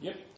Yep.